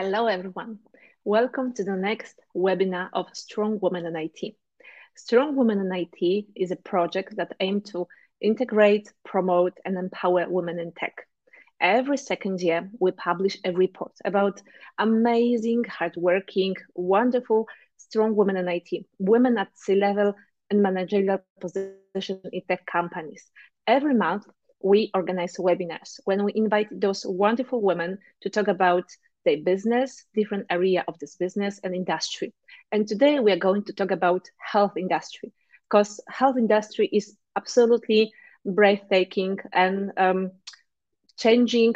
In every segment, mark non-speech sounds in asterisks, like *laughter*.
Hello, everyone. Welcome to the next webinar of Strong Women in IT. Strong Women in IT is a project that aims to integrate, promote, and empower women in tech. Every second year, we publish a report about amazing, hardworking, wonderful, strong women in IT, women at C level and managerial positions in tech companies. Every month, we organize webinars when we invite those wonderful women to talk about their business, different area of this business and industry. And today we are going to talk about health industry because health industry is absolutely breathtaking and um, changing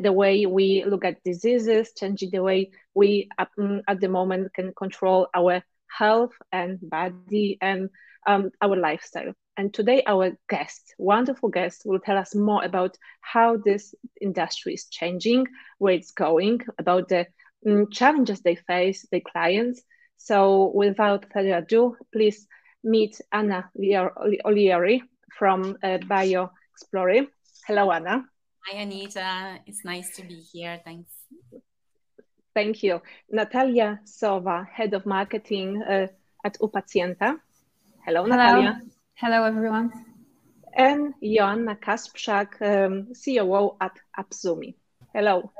the way we look at diseases, changing the way we um, at the moment can control our health and body and um, our lifestyle. And today, our guest, wonderful guest, will tell us more about how this industry is changing, where it's going, about the um, challenges they face, their clients. So, without further ado, please meet Anna Olieri from uh, BioExplorer. Hello, Anna. Hi, Anita. It's nice to be here. Thanks. Thank you. Natalia Sova, Head of Marketing uh, at UPacjenta. Hello, Hello, Natalia. Hello, everyone. And Joanna Kasprzak, um, COO at Apzumi. Hello.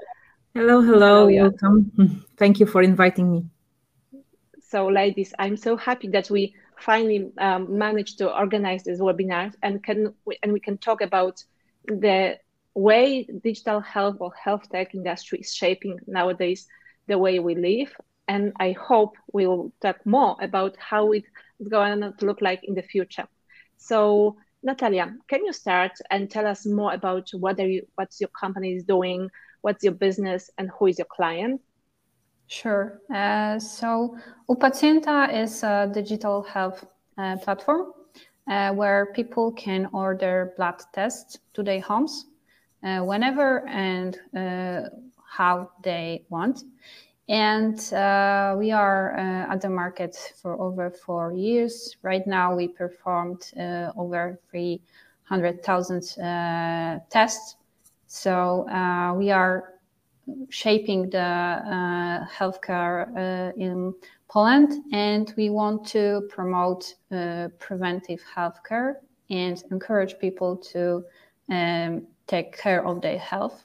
Hello, hello, hello welcome. *laughs* Thank you for inviting me. So, ladies, I'm so happy that we finally um, managed to organize this webinar and can and we can talk about the way digital health or health tech industry is shaping nowadays the way we live. And I hope we'll talk more about how it's going to look like in the future. So, Natalia, can you start and tell us more about what are you, what's your company is doing, what's your business, and who is your client? Sure. Uh, so, UPacjenta is a digital health uh, platform uh, where people can order blood tests to their homes uh, whenever and uh, how they want and uh, we are uh, at the market for over four years. Right now, we performed uh, over 300,000 uh, tests. So uh, we are shaping the uh, healthcare in Poland, and we want to promote preventive healthcare and encourage people to um, take care of their health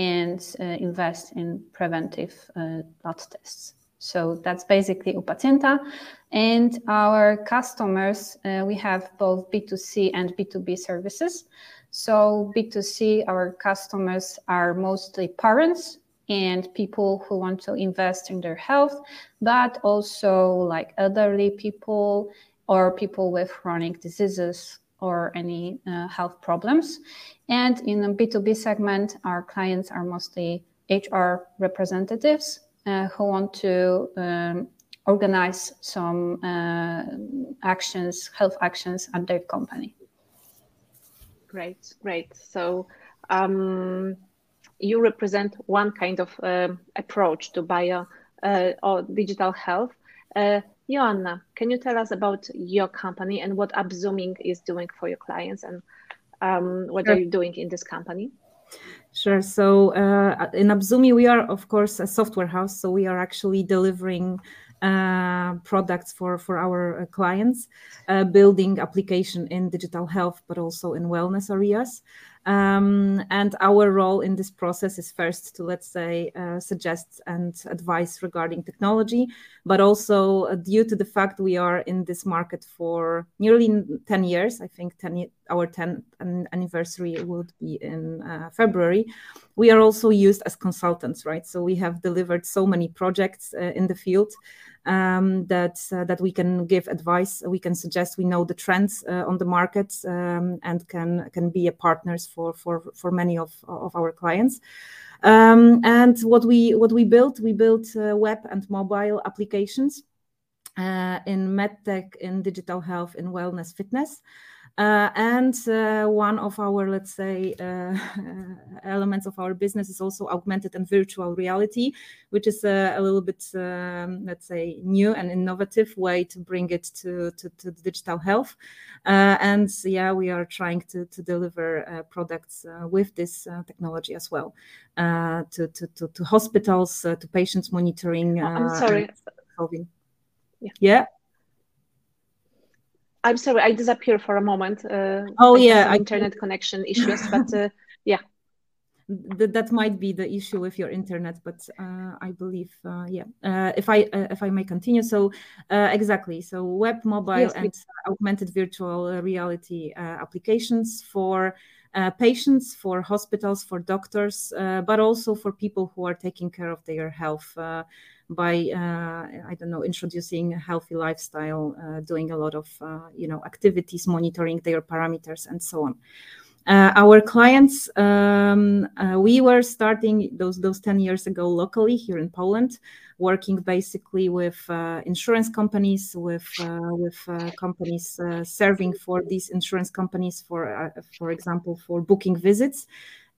and uh, invest in preventive uh, blood tests. So that's basically UPacjenta. And our customers, uh, we have both B2C and B2B services. So B2C, our customers are mostly parents and people who want to invest in their health, but also like elderly people or people with chronic diseases or any uh, health problems. And in the B2B segment, our clients are mostly HR representatives uh, who want to um, organize some uh, actions, health actions at their company. Great, great. So um, you represent one kind of uh, approach to bio uh, or digital health. Joanna, can you tell us about your company and what Apzumi is doing for your clients and um, what sure. are you doing in this company? Sure. So uh, in Apzumi, we are, of course, a software house. So we are actually delivering uh, products for for our uh, clients, uh, building application in digital health, but also in wellness areas. Um, and our role in this process is first to, let's say, uh, suggest and advise regarding technology, but also uh, due to the fact we are in this market for nearly 10 years, I think 10, our 10th anniversary would be in uh, February, we are also used as consultants, right? So we have delivered so many projects uh, in the field um, that uh, that we can give advice, we can suggest. We know the trends uh, on the market um, and can can be a partners for for for many of of our clients. Um, and what we what we built, we built uh, web and mobile applications uh, in medtech, in digital health, in wellness, fitness. Uh, and uh, one of our, let's say, uh, elements of our business is also augmented and virtual reality, which is a, a little bit, um, let's say, new and innovative way to bring it to, to, to digital health. Uh, and yeah, we are trying to, to deliver uh, products uh, with this technology as well to, to, to, to, hospitals, to patients monitoring. I'm sorry. Yeah. yeah. I'm sorry, I disappeared for a moment. Uh, oh yeah, internet connection issues, but uh, *laughs* yeah. That, that might be the issue with your internet, but uh, I believe, uh, yeah. Uh, if I uh, if I may continue, so exactly, so web, mobile, yes, and augmented virtual reality applications for patients, for hospitals, for doctors, but also for people who are taking care of their health by uh, I don't know introducing a healthy lifestyle, uh, doing a lot of uh, you know activities, monitoring their parameters, and so on. Uh, our clients, um, uh, we were starting those those 10 years ago locally here in Poland, working basically with uh, insurance companies, with with companies serving for these insurance companies for for example for booking visits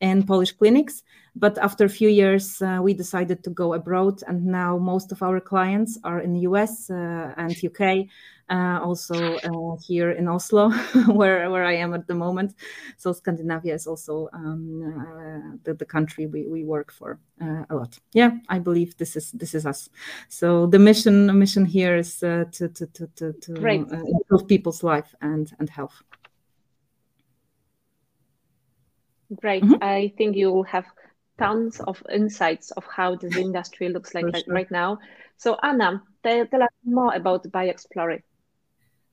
in Polish clinics. But after a few years, uh, we decided to go abroad, and now most of our clients are in the US uh, and UK, uh, also uh, here in Oslo, *laughs* where, where I am at the moment. So Scandinavia is also um, uh, the, the country we, we work for uh, a lot. Yeah, I believe this is this is us. So the mission mission here is to to to to, to improve people's life and and health. Great. Mm-hmm. I think you will have tons of insights of how this *laughs* industry looks like, like right now. So Anna, tell, tell us more about BioExplorer.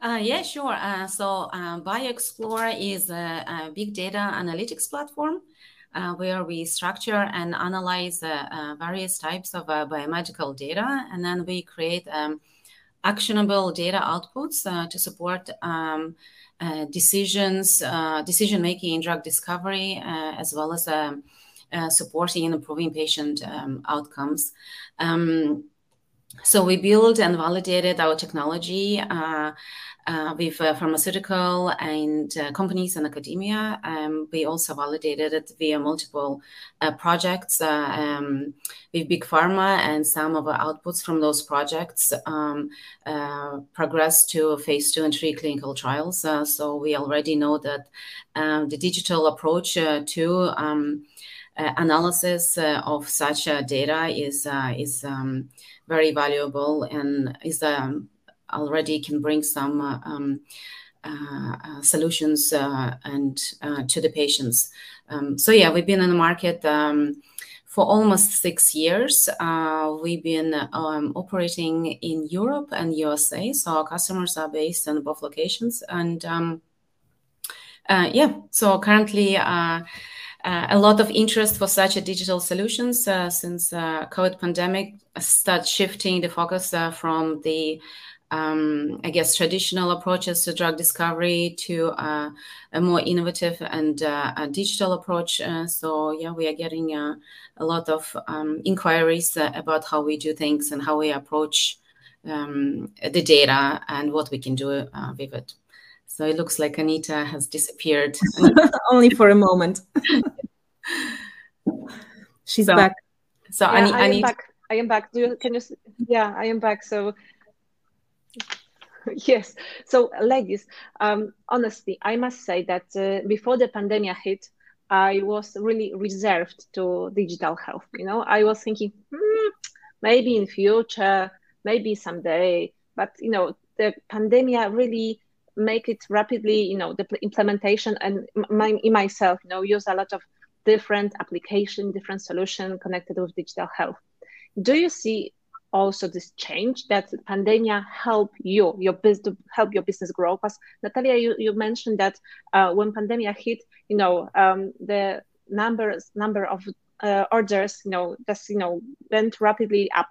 Uh, yeah, sure. Uh, so uh, BioExplorer is a, a, big data analytics platform uh, where we structure and analyze uh, uh, various types of biomedical data, and then we create um, actionable data outputs to support um, uh, decisions, uh, decision making in drug discovery, uh, as well as um, supporting and improving patient um, outcomes. Um, so we built and validated our technology uh, with uh, pharmaceutical and uh, companies and academia. Um, we also validated it via multiple uh, projects uh, um, with big pharma, and some of our outputs from those projects um, uh, progressed to phase two and three clinical trials. so we already know that the digital approach to um, analysis of such data is is um, very valuable and is um, already can bring some uh, um, uh, uh, solutions and to the patients. Um, so yeah, we've been in the market um, for almost six years. Uh, we've been um, operating in Europe and USA, so our customers are based in both locations. And um, uh, yeah, so currently. Uh, a lot of interest for such a digital solutions since COVID pandemic start shifting the focus from the um, I guess, traditional approaches to drug discovery to uh, a more innovative and uh, digital approach. Uh, so, yeah, we are getting uh, a lot of um, inquiries uh, about how we do things and how we approach um, the data and what we can do uh, with it. So it looks like Anita has disappeared. *laughs* Only for a moment. *laughs* She's so, back. So yeah, I, I am back. I am back. Do you, can you? Yeah, I am back. So *laughs* yes. So, ladies, um, honestly, I must say that uh, before the pandemic hit, I was really reserved to digital health. You know, I was thinking hmm, maybe in future, maybe someday, but you know, the pandemic really make it rapidly. You know, the implementation and my, in myself, you know, use a lot of different application, different solution connected with digital health. Do you see also this change that pandemia help you your business help your business grow because natalia you, you mentioned that uh, when pandemia hit you know um, the numbers number of uh, orders you know just you know went rapidly up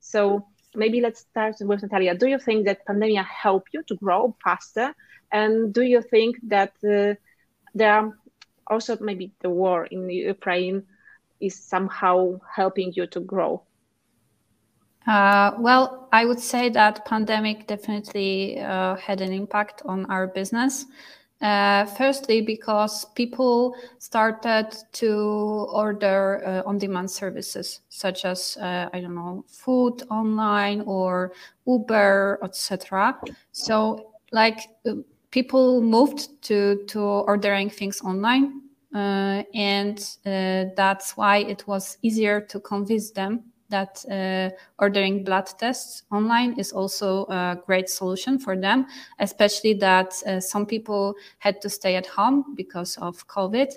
so maybe let's start with natalia. Do you think that pandemia helped you to grow faster? And do you think that uh, there are also maybe the war in ukraine is somehow helping you to grow? Uh, well, I would say that pandemic definitely uh, had an impact on our business. Uh, firstly, because people started to order uh, on-demand services such as uh, I don't know food online or Uber, etc. So like uh, people moved to to ordering things online, uh, and uh, that's why it was easier to convince them that uh, ordering blood tests online is also a great solution for them, especially that uh, some people had to stay at home because of COVID.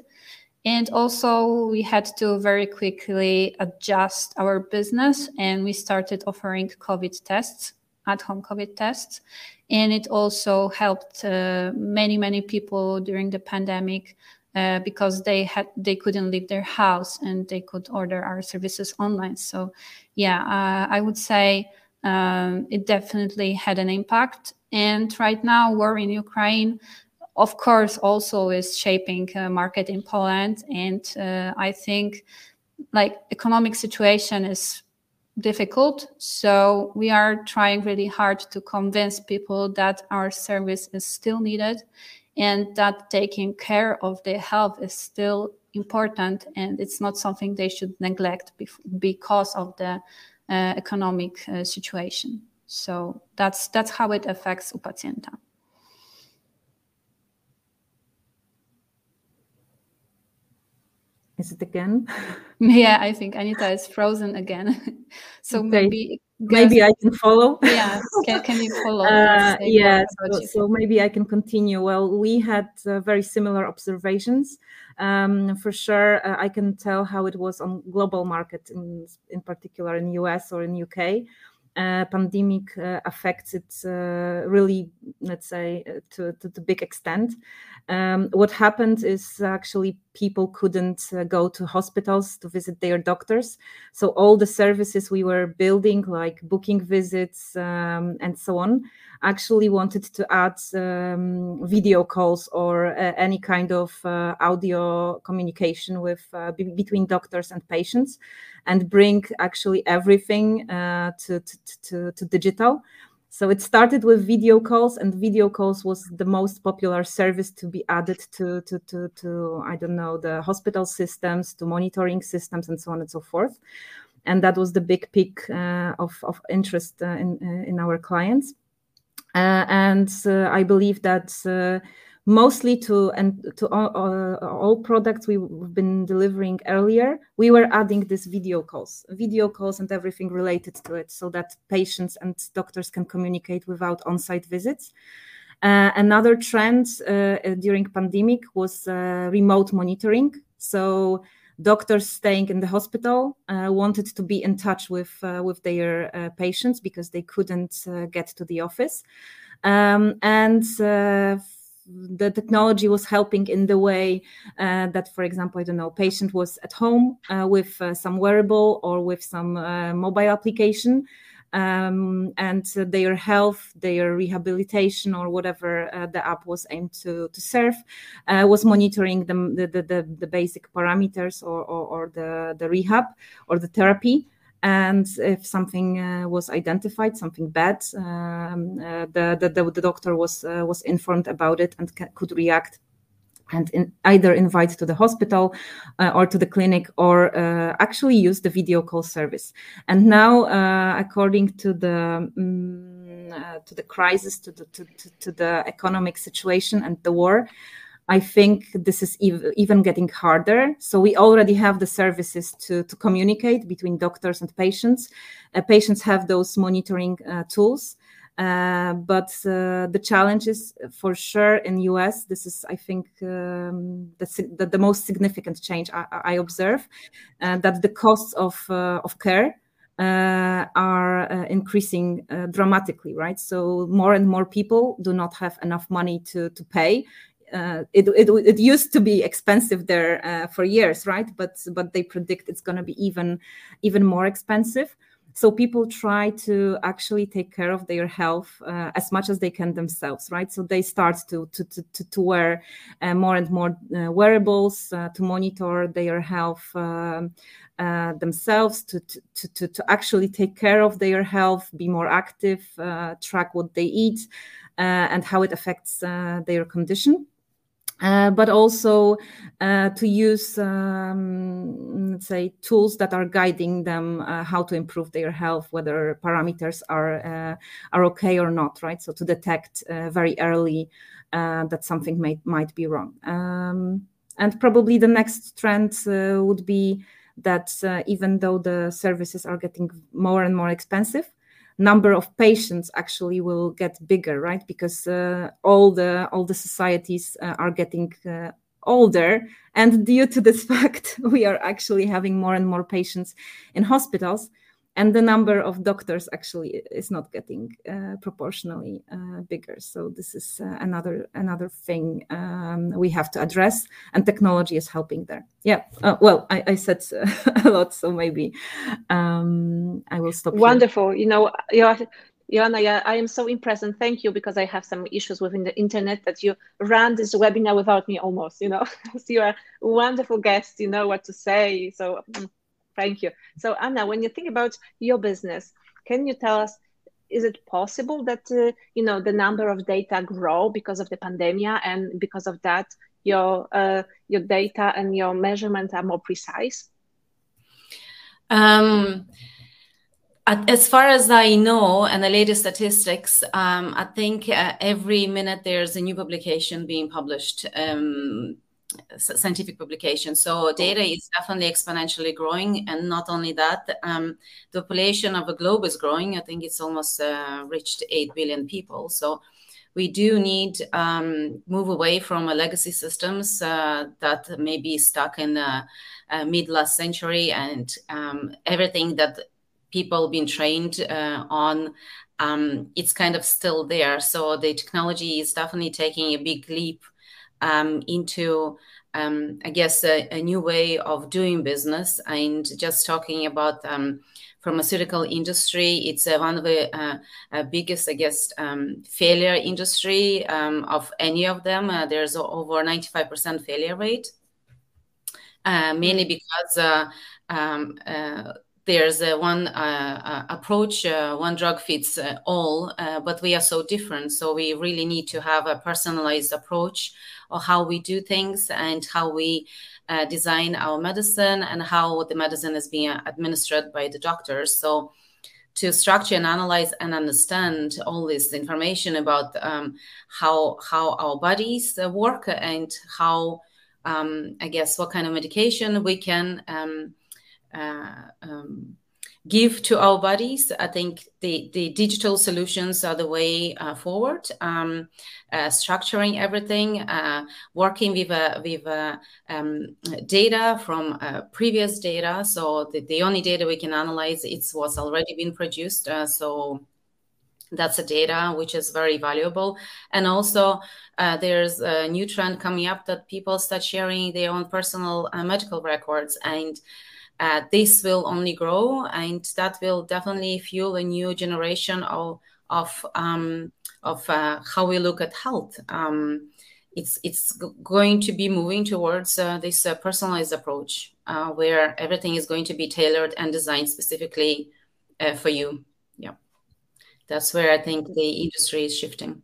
And also, we had to very quickly adjust our business and we started offering COVID tests, at home COVID tests. And it also helped uh, many, many people during the pandemic uh, because they had they couldn't leave their house and they could order our services online. So, yeah, uh, I would say um, it definitely had an impact. And right now, war in Ukraine, of course, also is shaping a market in Poland. And uh, I think, like, economic situation is difficult. So we are trying really hard to convince people that our service is still needed and that taking care of their health is still important and it's not something they should neglect because of the uh, economic uh, situation. So that's that's how it affects UPacjenta is it again? *laughs* Yeah i think anita is frozen again. *laughs* So okay. maybe maybe I can follow. Yeah, *laughs* can, can you follow? Uh, yeah, so, so, maybe I can continue. Well, we had uh, very similar observations. Um, for sure, uh, I can tell how it was on global market, in in particular in US or in UK. Uh, pandemic uh, affects it uh, really, let's say, uh, to, to the big extent. Um, what happened is actually people couldn't uh, go to hospitals to visit their doctors. So all the services we were building, like booking visits um, and so on, actually wanted to add um, video calls or any kind of audio communication with between doctors and patients, and bring actually everything uh, to, to, to, to digital. So it started with video calls, and video calls was the most popular service to be added to, to, to, to I don't know, the hospital systems, to monitoring systems, and so on and so forth. And that was the big peak uh, of, of interest uh, in, uh, in our clients. Uh, and uh, I believe that uh, mostly to and to all, all, all, products we've been delivering earlier we were adding this video calls video calls and everything related to it so that patients and doctors can communicate without on-site visits. Uh, another trend uh, during pandemic was uh, remote monitoring. So doctors staying in the hospital uh, wanted to be in touch with uh, with their uh, patients because they couldn't get to the office. Um, and the technology was helping in the way uh, that, for example, I don't know, patient was at home uh, with uh, some wearable or with some uh, mobile application. Um, and their health, their rehabilitation, or whatever uh, the app was aimed to, to serve, uh, was monitoring the, the, the, the, basic parameters or, or, or the, the rehab or the therapy and if something uh, was identified, something bad, um, uh, the, the, the doctor was uh, was informed about it and ca- could react and in, either invite to the hospital uh, or to the clinic or uh, actually use the video call service. And now, uh, according to the um, to the crisis, to the to, to, to the economic situation and the war. I think this is ev- even getting harder. So we already have the services to, to communicate between doctors and patients. Uh, patients have those monitoring uh, tools. Uh, but uh, the challenges for sure in us this is i think um, the, the, the, most significant change i, I observe uh, that the costs of, uh, of care uh, are uh, increasing uh, dramatically, right? So more and more people do not have enough money to to pay uh, it, it, it used to be expensive there uh, for years, right? But but they predict it's going to be even even more expensive. So people try to actually take care of their health uh, as much as they can themselves, right? So they start to to to, to wear uh, more and more uh, wearables to monitor their health. Um, themselves to, to, to, to actually take care of their health, be more active, track what they eat, and how it affects their condition uh, but also uh, to use, um, let's say, tools that are guiding them uh, how to improve their health, whether parameters are uh, are okay or not, right? So to detect uh, very early that something may, might be wrong. Um, and probably the next trend would be that even though the services are getting more and more expensive, number of patients actually will get bigger right? Because uh, all the all the societies uh, are getting uh, older. And due to this *laughs* fact we are actually having more and more patients in hospitals and the number of doctors actually is not getting uh, proportionally uh, bigger so this is uh, another another thing um, we have to address and technology is helping there yeah uh, well I, I, said *laughs* a lot so maybe um, i will stop wonderful here. you know Joanna, yeah, I am so impressed and thank you because I have some issues within the internet that you ran this webinar without me almost, you know. *laughs* so you are a wonderful guest, you know what to say. So mm, Thank you. So Anna, when you think about your business, can you tell us, is it possible that, uh, you know, the number of data grow because of the pandemic and because of that, your, uh, your data and your measurement are more precise? Um, as far as I know, and the latest statistics, um, I think uh, every minute there's a new publication being published. Um, scientific publications. So data is definitely exponentially growing, and not only that, um, the population of the globe is growing. I think it's almost uh, reached eight billion people. So we do need um, move away from a legacy systems uh, that may be stuck in the uh, mid last century and um, everything that people been trained uh, on um, it's kind of still there so the technology is definitely taking a big leap um, into um, I guess a, a, new way of doing business and just talking about um, pharmaceutical industry. It's uh, one of the uh, uh, biggest, I guess, um, failure industry um, of any of them. Uh, there's over 95% failure rate, uh, mainly because uh, um, there's one approach, one drug fits all, but we are so different. So we really need to have a personalized approach or how we do things and how we uh, design our medicine and how the medicine is being administered by the doctors. So to structure and analyze and understand all this information about um, how how our bodies uh, work and how um, I guess what kind of medication we can um, uh, um, give to our bodies. I think the, the digital solutions are the way uh, forward. Um, uh, structuring everything, uh, working with uh, with uh, um, data from uh, previous data. So the, the only data we can analyze it's what's already been produced. so that's a data which is very valuable and also uh, there's a new trend coming up that people start sharing their own personal uh, medical records and uh, this will only grow and that will definitely fuel a new generation of of um, of uh, how we look at health. Um, it's it's going to be moving towards uh, this uh, personalized approach uh, where everything is going to be tailored and designed specifically uh, for you. Yeah, that's where I think the industry is shifting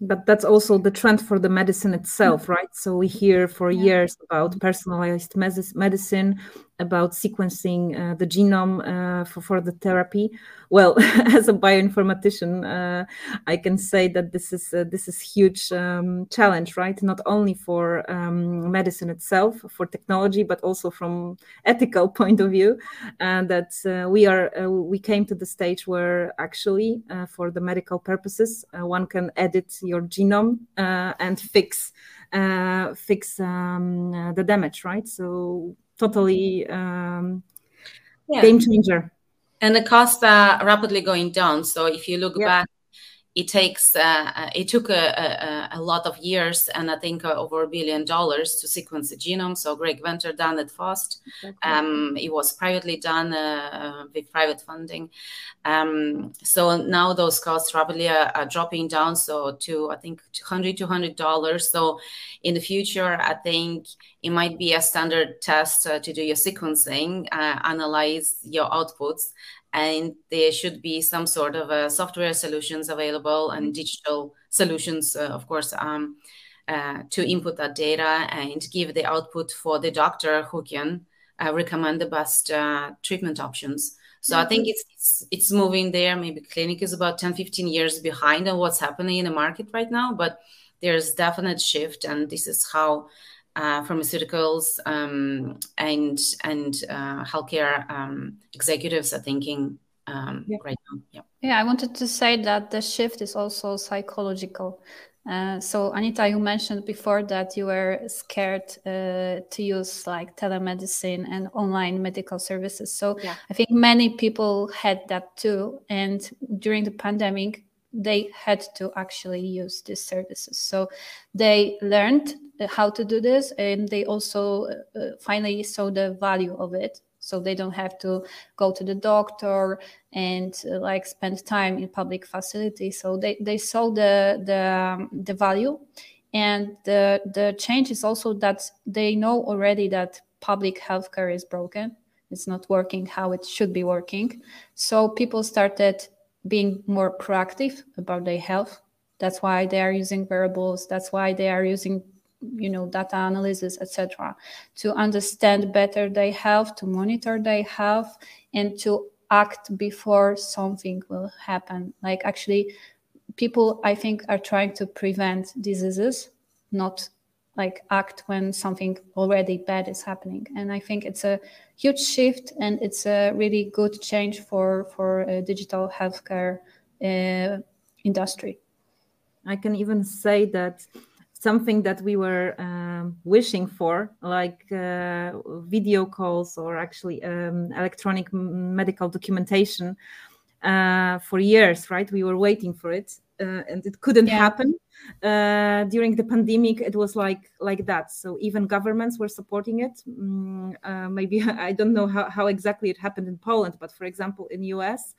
but that's also the trend for the medicine itself mm-hmm. right so we hear for years about personalized medicine about sequencing uh, the genome uh, for, for the therapy. Well *laughs* as a bioinformatician uh, i can say that this is uh, this is huge um, challenge right? Not only for um, medicine itself for technology but also from ethical *laughs* point of view and that uh, we are uh, we came to the stage where actually for the medical purposes one can edit your genome and fix fix um, the damage right? So totally um, yeah. game changer. And the costs are rapidly going down. So if you look yeah. back it takes uh, uh, it took a, a, a, lot of years and I think uh, over a billion dollars to sequence the genome. So Craig Venter done it fast. Um, it was privately done uh, uh, with private funding. Um, so now those costs rapidly are, are, dropping down. So to I think 100 200 dollars. So in the future, I think it might be a standard test uh, to do your sequencing, analyze your outputs, and there should be some sort of uh, software solutions available and digital solutions, uh, of course, um, uh, to input that data and give the output for the doctor who can uh, recommend the best uh, treatment options. So mm-hmm. I think it's, it's, it's moving there. Maybe clinic is about 10, 15 years behind on what's happening in the market right now, but there's definite shift, and this is how uh, pharmaceuticals um, and and uh, healthcare um, executives are thinking um, yeah. right now. Yeah. yeah, I wanted to say that the shift is also psychological. Uh, so Anita, you mentioned before that you were scared uh, to use like telemedicine and online medical services. So yeah. I think many people had that too. And during the pandemic, they had to actually use these services. So they learned how to do this, and they also uh, finally saw the value of it. So they don't have to go to the doctor and uh, like spend time in public facilities. So they, they saw the the, um, the value. And the the change is also that they know already that public healthcare is broken. It's not working how it should be working. So people started being more proactive about their health. That's why they are using wearables that's why they are using you know data analysis etc to understand better their health to monitor their health and to act before something will happen. Like actually people i think are trying to prevent diseases not like act when something already bad is happening. And i think it's a huge shift and it's a really good change for for a digital healthcare uh, industry i can even say that something that we were um, wishing for, like uh, video calls or actually um, electronic medical documentation uh, for years, right? We were waiting for it. Uh, and it couldn't yeah. happen uh, during the pandemic. It was like like that. So even governments were supporting it. Mm, uh, maybe *laughs* I don't know how, how exactly it happened in Poland, but for example, in US,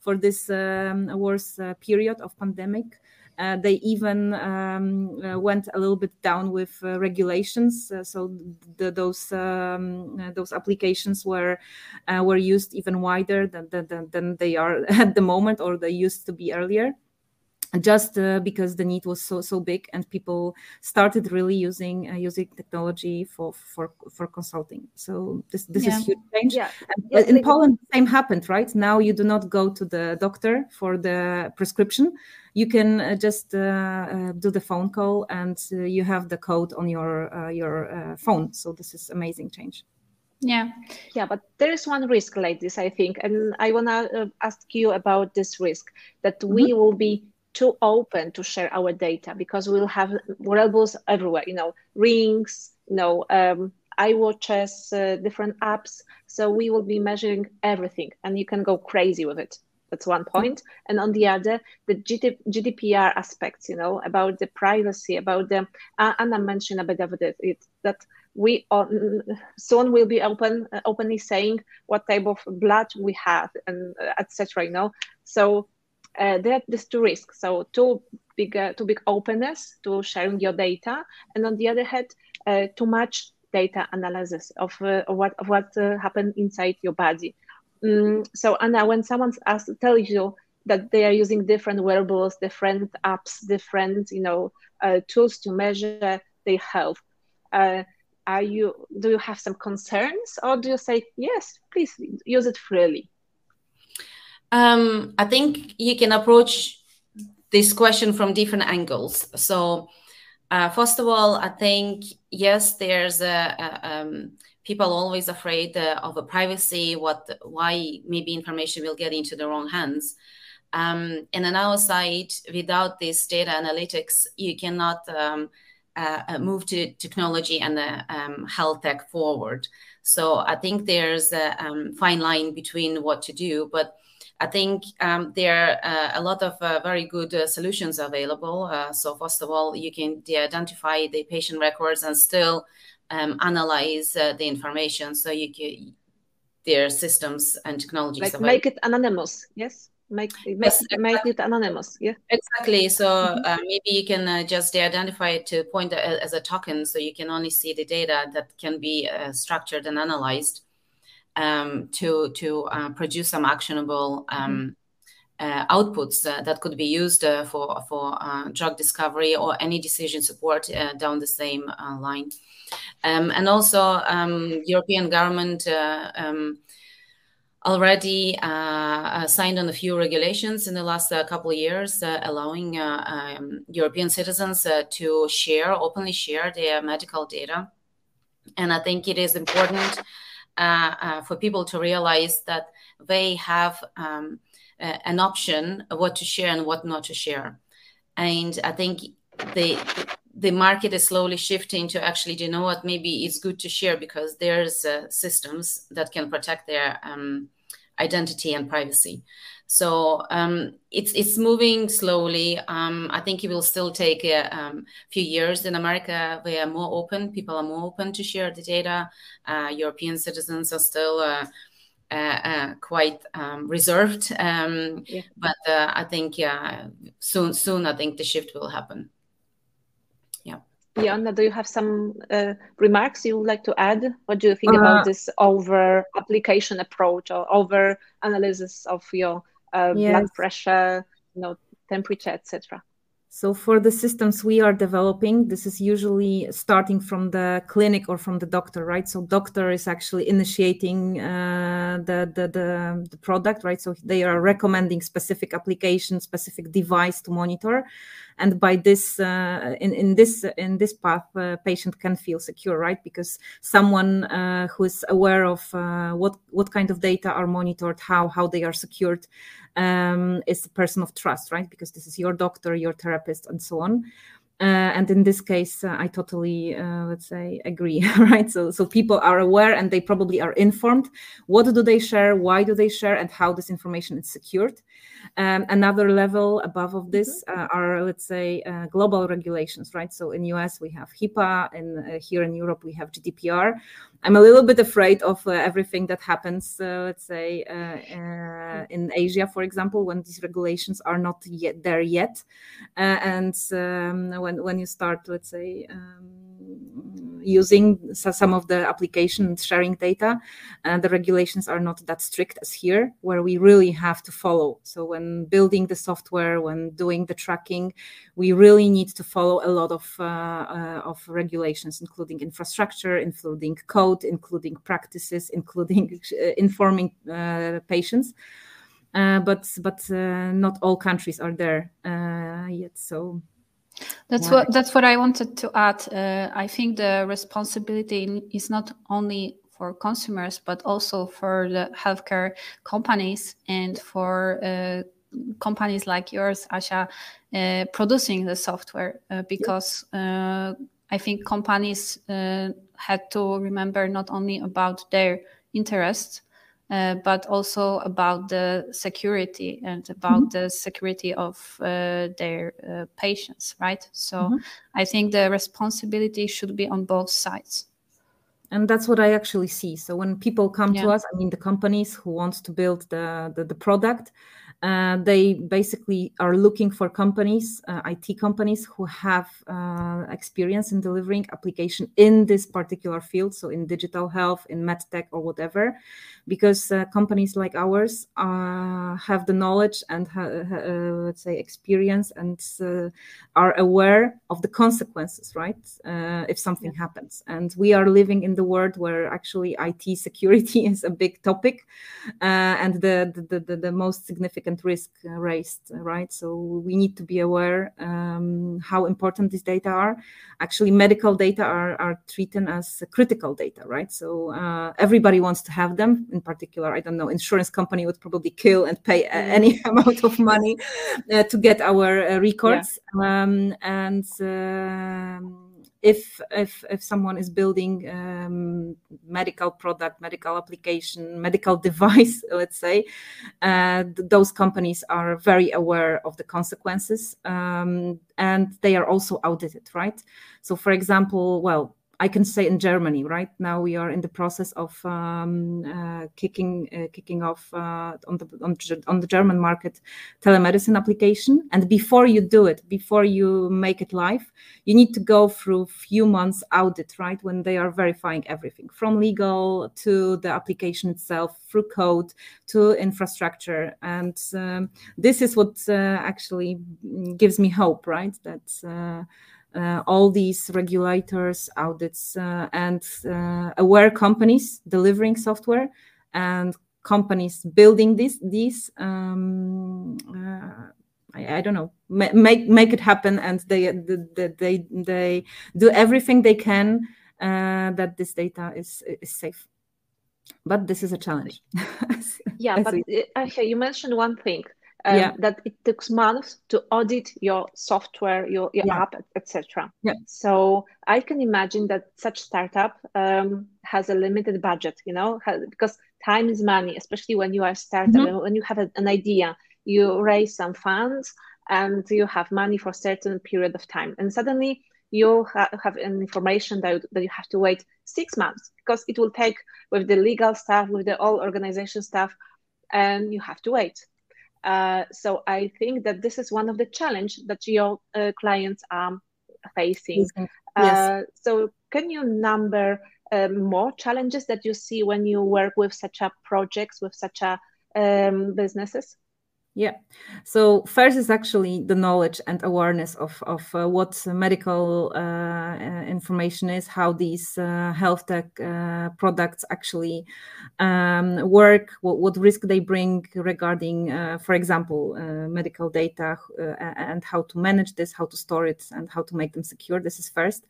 for this um, worst uh, period of pandemic, uh, they even um, uh, went a little bit down with uh, regulations, so the, those um, those applications were were used even wider than, than, than they are *laughs* at the moment, or they used to be earlier just uh, because the need was so so big and people started really using uh, using technology for for for consulting. So this this yeah. is huge change. Yeah. And, in poland the same happened right? Now you do not go to the doctor for the prescription. You can uh, just uh, uh, do the phone call and you have the code on your your phone. So this is amazing change. Yeah. Yeah but there is one risk like this i think. And i want to ask you about this risk that mm-hmm. we will be too open to share our data because we'll have wearables everywhere you know rings you know um, iWatches, uh, different apps. So we will be measuring everything, and you can go crazy with it. That's one point. And on the other, the GDPR aspects, you know, about the privacy, about the, uh, Anna mentioned a bit of it, it that we on, soon will be open, uh, openly saying what type of blood we have and uh, etc. You know, so uh, there, there's two risks. So too big, uh, too big openness to sharing your data, and on the other hand, uh, too much data analysis of, uh, what of what uh, happened inside your body. Um, so Anna, when someone asks, tells you that they are using different wearables, different apps, different you know uh, tools to measure their health, are you do you have some concerns, or do you say yes, please use it freely? Um, I think you can approach this question from different angles. So, uh, first of all, I think yes, there's a, a um, people always afraid uh, of a privacy. What, why maybe information will get into the wrong hands. Um, and on our side, without this data analytics, you cannot um, uh, uh move to technology and uh, um, health tech forward. So I think there's a um, fine line between what to do, but I think um, there are uh, a lot of uh, very good uh, solutions available. Uh, so first of all, you can de identify the patient records and still um, analyze uh, the information. So you can their systems and technologies. Like available. make it anonymous. Yes. Make, make, yes, make it anonymous. Yeah. Exactly. So mm-hmm. uh, maybe you can just de identify it to point as a token, so you can only see the data that can be structured and analyzed um, to to uh, produce some actionable um, uh, outputs uh, that could be used uh, for for drug discovery or any decision support down the same line. Um, and also, um, European government um, already uh, signed on a few regulations in the last uh, couple of years, uh, allowing um, European citizens to share, openly share their medical data. And I think it is important for people to realize that they have um, an option what to share and what not to share. And I think the the market is slowly shifting to actually, do you know what, maybe it's good to share because there's uh, systems that can protect their um, identity and privacy. So um, it's it's moving slowly. Um, I think it will still take a um, few years. In America, they are more open. People are more open to share the data. Uh, European citizens are still. Uh, uh, uh, quite um, reserved. Um, yeah. But uh, I think yeah, soon, soon I think the shift will happen. Yeah. Jonna, do you have some uh, remarks you would like to add? What do you think about uh, this over application approach or over analysis of your uh, yes. blood pressure, you know, temperature, etc.? So for the systems we are developing, this is usually starting from the clinic or from the doctor, right? So doctor is actually initiating uh, the, the, the, the product, right? So they are recommending specific application, specific device to monitor, and by this uh, in, in this in this path, uh, patient can feel secure, right? Because someone uh, who is aware of uh, what what kind of data are monitored, how how they are secured, um, is a person of trust, right? Because this is your doctor, your therapist, and so on. Uh, and in this case, uh, I totally, uh, let's say, agree, *laughs* right? So, so people are aware and they probably are informed. What do they share? Why do they share? And how this information is secured? Um, another level above of this mm-hmm. uh, are, let's say, uh, global regulations, right? So in US we have HIPAA, and uh, here in Europe we have GDPR. I'm a little bit afraid of uh, everything that happens, uh, let's say, uh, in Asia, for example, when these regulations are not yet there yet, and um, when when you start, let's say. Um, using some of the applications sharing data and the regulations are not that strict as here where we really have to follow. So when building the software when doing the tracking we really need to follow a lot of uh, uh, of regulations including infrastructure including code including practices *laughs* including uh, informing uh, patients. Uh, but but uh, not all countries are there yet so that's what that's what I wanted to add. Uh, I think the responsibility is not only for consumers but also for the healthcare companies and for uh, companies like yours, Asia, uh, producing the software uh, because uh, I think companies uh, had to remember not only about their interests uh, but also about the security and about mm-hmm. the security of uh, their uh, patients, right? So mm-hmm. I think the responsibility should be on both sides. And that's what I actually see. So when people come yeah. to us, I mean the companies who want to build the, the, the product, uh, they basically are looking for companies, uh, IT companies who have uh, experience in delivering application in this particular field, so in digital health, in medtech, or whatever, because uh, companies like ours uh, have the knowledge and let's say experience and are aware of the consequences, right? if something yeah. happens, and we are living in the world where actually IT *laughs* security is a big topic, and the, the the, the most significant risk uh, raised, right? So we need to be aware um, how important these data are. Actually, medical data are, are treated as critical data, right? So uh, everybody wants to have them. In particular, I don't know, insurance company would probably kill and pay any *laughs* amount of money uh, to get our uh, records. Yeah. Um, and um, if if if someone is building um, medical product medical application medical *laughs* device let's say uh, those companies are very aware of the consequences um, and they are also audited right so for example well I can say in Germany right now we are in the process of um, uh, kicking uh, kicking off uh, on the on, on, the German market telemedicine application. And before you do it, before you make it live, you need to go through a few months audit, right? When they are verifying everything from legal to the application itself, through code to infrastructure. And um, this is what uh, actually gives me hope, right? That uh, all these regulators, audits, uh, and uh, aware companies delivering software and companies building this, these. Um, I, I, don't know, make make it happen, and they they they, they do everything they can that this data is is safe but this is a challenge. *laughs* yeah, but okay, you mentioned one thing um, yeah. that it takes months to audit your software, your, your yeah. app, etc. Yeah. So I can imagine that such startup um, has a limited budget, you know, because time is money, especially when you are a startup. Mm-hmm. When you have a, an idea, you raise some funds and you have money for a certain period of time, and suddenly you ha- have an information that, that you have to wait six months because it will take with the legal stuff, with the all organization stuff, and you have to wait uh, so I think that this is one of the challenge that your uh, clients are facing. Yes. Uh, so can you number um, more challenges that you see when you work with such a projects with such a um, businesses? Yeah. So first is actually the knowledge and awareness of of uh, what medical uh, uh, information is, how these uh, health tech uh, products actually um, work, what, what, risk they bring regarding, uh, for example, medical data, and how to manage this, how to store it, and how to make them secure. This is first.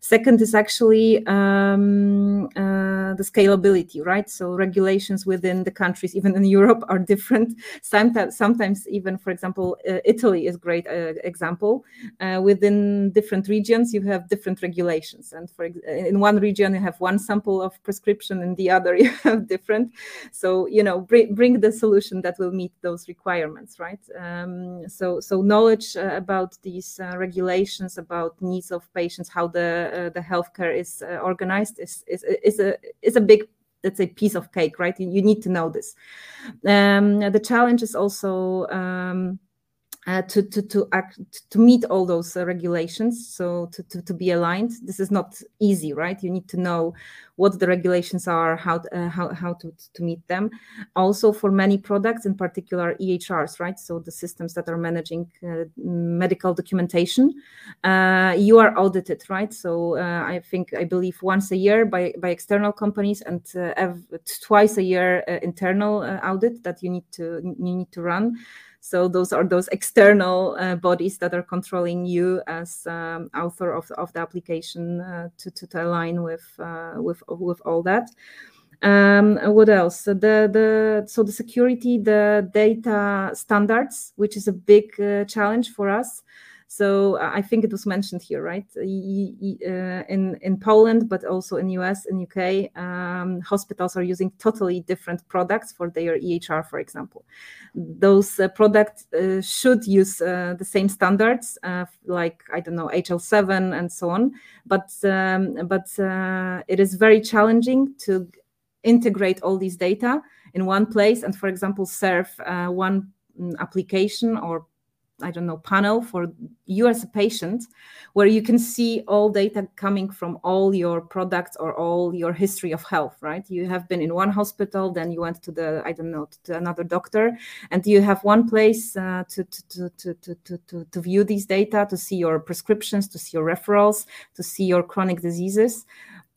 Second is actually um, the scalability, right? So regulations within the countries, even in Europe, are different. Sometimes even, for example, uh, Italy is great uh, example. Uh, within different regions, you have different regulations, and for in one region you have one sample of prescription, in the other *laughs* you have different. So you know, bring, bring the solution that will meet those requirements, right? Um, so so knowledge about these regulations, about needs of patients, how the the healthcare is organized is, is is a is a big that's a piece of cake, right? You, need to know this. Um, the challenge is also um, uh, to to to act to meet all those uh, regulations so to, to to be aligned. This is not easy right? You need to know what the regulations are how uh, how how to to meet them. Also for many products in particular ehrs right? So the systems that are managing uh, medical documentation uh, you are audited right? So i think i believe once a year by by external companies and twice a year internal audit that you need to you need to run so those are those external uh, bodies that are controlling you as um, author of, of the application uh, to, to, to, align with, uh, with, with all that. Um, what else? So the the so the security, the data standards, which is a big uh, challenge for us. So uh, I think it was mentioned here, right? Uh, in in Poland, but also in US and UK, um, hospitals are using totally different products for their EHR, for example. Those uh, products uh, should use uh, the same standards, uh, like I don't know HL7 and so on. But um, but it is very challenging to integrate all these data in one place and, for example, serve one mm, application or I don't know, panel for you as a patient, where you can see all data coming from all your products or all your history of health, right? You have been in one hospital, then you went to the, I don't know, to another doctor, and you have one place uh, to, to, to, to, to, to, to view these data, to see your prescriptions, to see your referrals, to see your chronic diseases.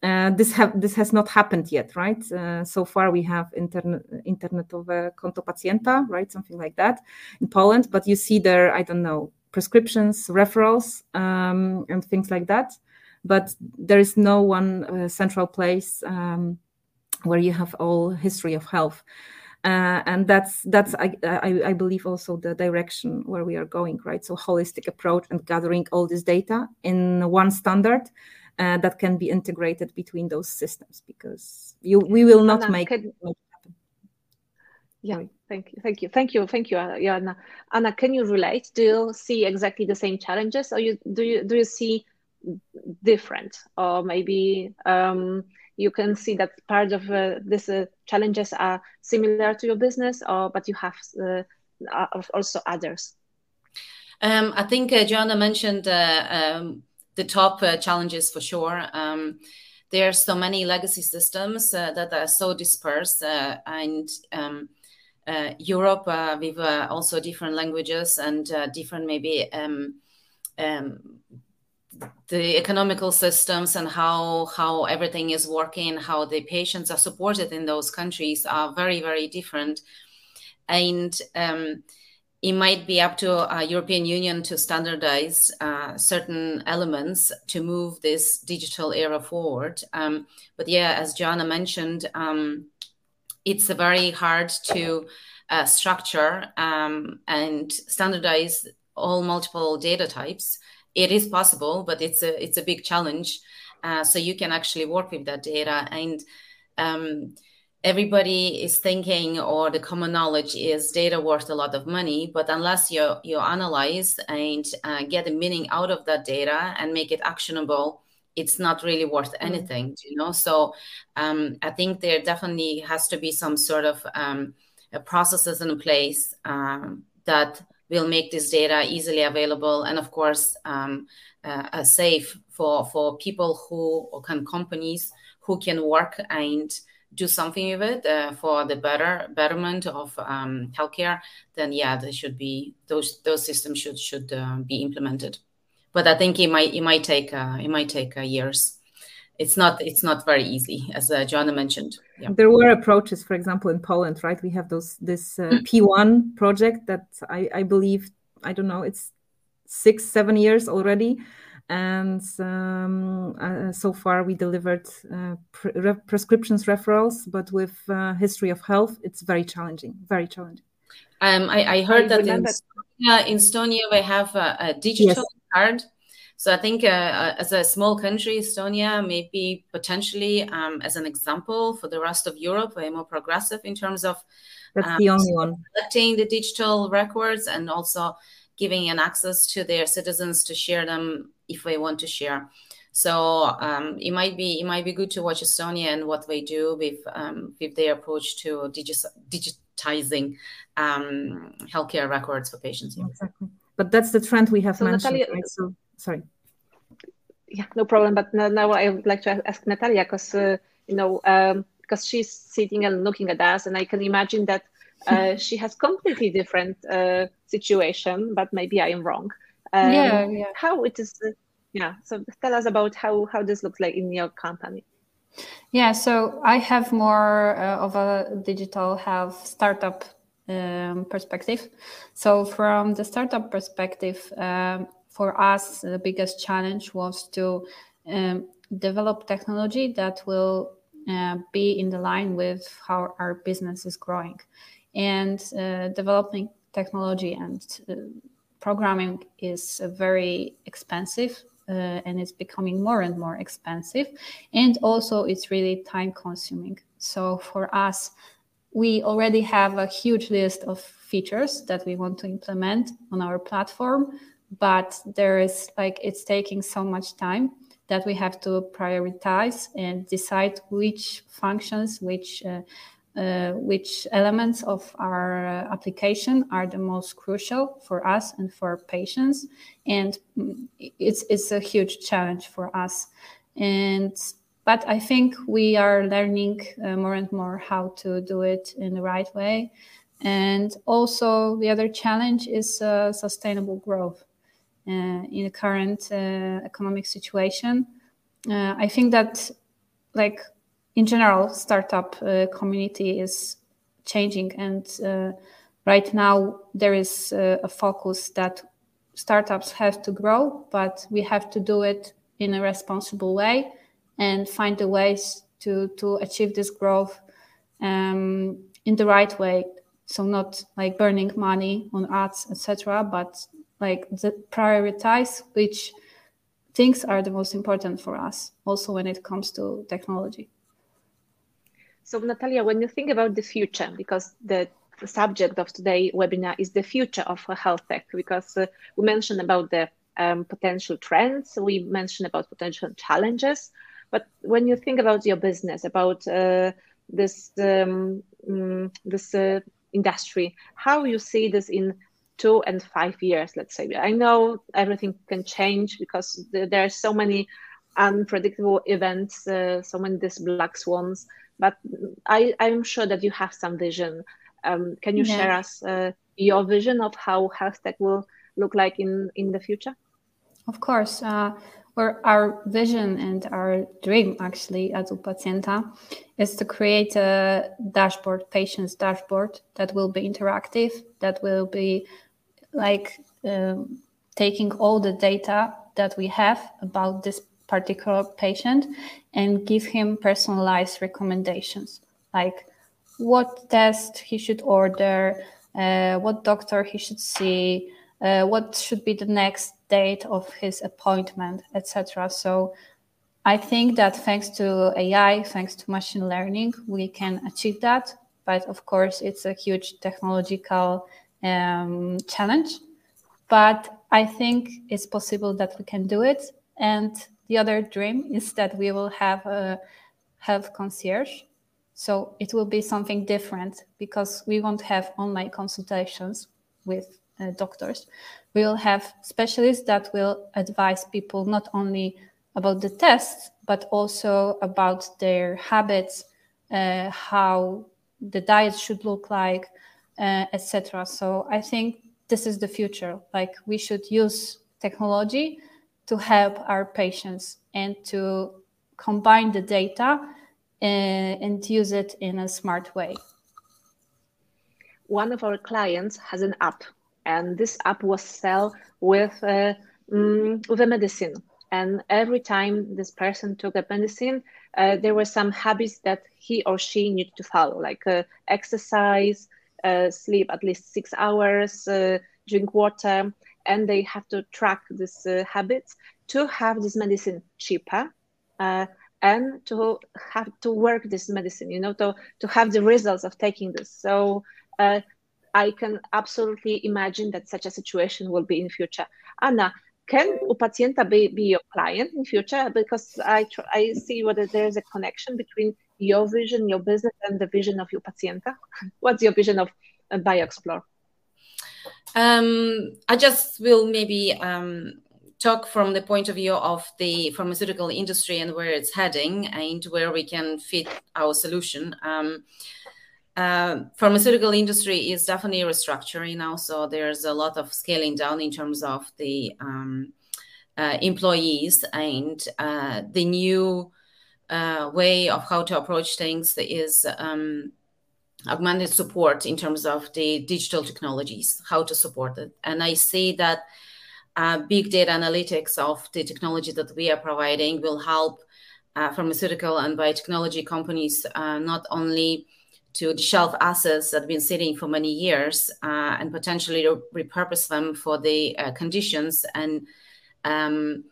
Uh, this have this has not happened yet, right? Uh, so far, we have internet internetowe konto pacjenta, right? Something like that in Poland. But you see there, I don't know, prescriptions, referrals, um, and things like that. But there is no one uh, central place um, where you have all history of health. Uh, and that's that's I, I, I believe also the direction where we are going right so holistic approach and gathering all this data in one standard uh, that can be integrated between those systems because you, we will not Anna, make, can, it happen. Yeah, Sorry. thank you, thank you, thank you, thank you, Anna. Anna, can you relate? Do you see exactly the same challenges, or you do you do you see different, or maybe um, you can see that part of uh, these uh, challenges are similar to your business, or but you have uh, also others. Um, I think uh, Joanna mentioned uh, um, the top uh, challenges for sure. Um, there are so many legacy systems that are so dispersed, and um, Europe with also different languages and different maybe um, um, the economical systems and how how everything is working, how the patients are supported in those countries are very very different, and um, it might be up to uh, European Union to standardize uh, certain elements to move this digital era forward. Um, but yeah, as Joanna mentioned, um, it's very hard to uh, structure um, and standardize all multiple data types it is possible, but it's a it's a big challenge. Uh, so you can actually work with that data, and um, everybody is thinking, or the common knowledge is data worth a lot of money. But unless you you analyze and uh, get a meaning out of that data and make it actionable, it's not really worth mm. anything. You know. So um, I think there definitely has to be some sort of um, processes in place um, that will make this data easily available and of course um, uh, safe for for people who or can companies who can work and do something with it uh, for the better betterment of um, healthcare then yeah there should be those those systems should should uh, be implemented. But i think it might it might take uh, it might take uh, years. It's not it's not very easy as uh, Joanna mentioned. Yeah. there were approaches for example in poland right? We have those this uh, p1 project that I, I believe i don't know it's six seven years already and um, uh, so far we delivered uh, pre re prescriptions referrals but with uh, history of health it's very challenging very challenging. Um, I, I heard I that in Estonia, in Estonia we have a, a digital yes. card. So I think uh, uh, as a small country, Estonia may be potentially, um, as an example for the rest of Europe, way more progressive in terms of that's um, the only one. collecting the digital records and also giving an access to their citizens to share them if they want to share. So um, it might be it might be good to watch Estonia and what they do with um, with their approach to digi- digitizing um, healthcare records for patients. Exactly, but that's the trend we have so mentioned. Natalia, right? So sorry. Yeah, no problem. But now, now I would like to ask Natalia because uh, you know um, because she's sitting and looking at us, and I can imagine that uh, she has completely different uh, situation. But maybe I am wrong. Um, yeah, yeah. How it is? Uh, yeah. So tell us about how how this looks like in your company. Yeah, so I have more uh, of a digital health startup um, perspective. So from the startup perspective, um, for us, the biggest challenge was to um, develop technology that will uh, be in the line with how our business is growing. And uh, developing technology and uh, programming is very expensive uh, and it's becoming more and more expensive. And also, it's really time consuming. So, for us, we already have a huge list of features that we want to implement on our platform but there is like it's taking so much time that we have to prioritize and decide which functions which uh, which elements of our uh, application are the most crucial for us and for patients. And mm, it's it's a huge challenge for us. And but i think we are learning uh, more and more how to do it in the right way. And also the other challenge is uh, sustainable growth uh, in the current uh, economic situation. Uh, I think that, like in general, startup uh, community is changing, and uh, right now there is uh, a focus that startups have to grow, but we have to do it in a responsible way and find the ways to to achieve this growth um, in the right way. So not like burning money on ads, etc., but like the prioritize which things are the most important for us also when it comes to technology so natalia when you think about the future because the, subject of today webinar is the future of health tech because uh, we mentioned about the um, potential trends. We mentioned about potential challenges. But when you think about your business, about uh, this um, mm, this uh, industry, how you see this in two and five years, let's say. I know everything can change because there are so many unpredictable events, uh, so many these black swans. But I, I'm sure that you have some vision. Um, can you yeah. share us uh, your vision of how health tech will look like in in the future? Of course. Uh, our vision and our dream actually at UPacjenta is to create a dashboard, patient's dashboard that will be interactive, that will be like um, taking all the data that we have about this particular patient and give him personalized recommendations like what test he should order, uh, what doctor he should see, uh, what should be the next date of his appointment, etc. So I think that thanks to AI, thanks to machine learning, we can achieve that. But of course, it's a huge technological um, challenge. But I think it's possible that we can do it. And the other dream is that we will have a health concierge. So it will be something different because we won't have online consultations with uh, doctors. We will have specialists that will advise people not only about the tests, but also about their habits, uh, how the diet should look like, uh, etc. So I think this is the future. Like we should use technology to help our patients and to combine the data and, uh, and use it in a smart way. One of our clients has an app, and this app was sell with uh, mm, with a medicine. And every time this person took a medicine, uh, there were some habits that he or she needed to follow, like uh, exercise, uh, sleep at least six hours, uh, drink water, and they have to track these uh, habits to have this medicine cheaper uh, and to have to work this medicine you know to to have the results of taking this. So uh, i can absolutely imagine that such a situation will be in future. Anna can UPacjenta be, be your client in future? Because i i see whether there's a connection between your vision your business and the vision of your UPacjenta *laughs* what's your vision of uh, bioexplore um, I just will maybe um, talk from the point of view of the pharmaceutical industry and where it's heading and where we can fit our solution. Um, uh, pharmaceutical industry is definitely restructuring now, so there's a lot of scaling down in terms of the um, uh, employees and uh, the new uh, way of how to approach things is um, augmented support in terms of the digital technologies, how to support it. And I see that uh, big data analytics of the technology that we are providing will help uh, pharmaceutical and biotechnology companies uh, not only to shelf assets that have been sitting for many years uh, and potentially repurpose them for the uh, conditions and um,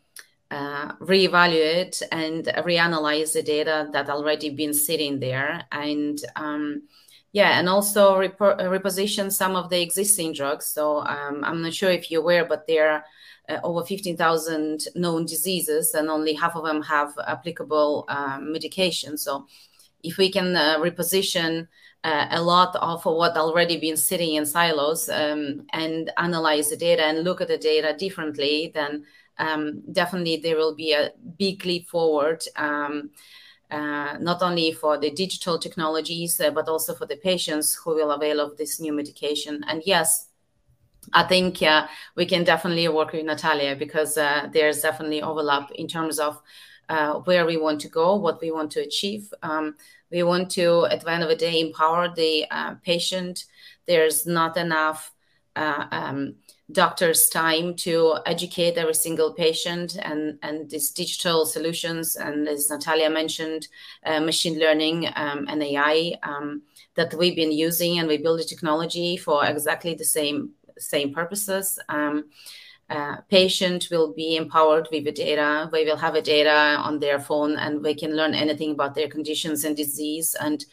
uh, reevaluate and reanalyze the data that already been sitting there and um, yeah, and also uh, reposition some of the existing drugs. So um, I'm not sure if you're aware, but there are uh, over 15,000 known diseases, and only half of them have applicable um, medication. So if we can uh, reposition uh, a lot of what already been sitting in silos um, and analyze the data and look at the data differently, then um, definitely there will be a big leap forward. Um, uh, not only for the digital technologies, uh, but also for the patients who will avail of this new medication. And yes, I think uh, we can definitely work with Natalia because uh, there's definitely overlap in terms of uh, where we want to go, what we want to achieve. Um, we want to, at the end of the day, empower the patient. There's not enough um, doctors time to educate every single patient and and these digital solutions. And as natalia mentioned uh, machine learning um, and ai um, that we've been using and we build the technology for exactly the same same purposes. Um, uh, patient will be empowered with the data. They will have a data on their phone and we can learn anything about their conditions and disease. And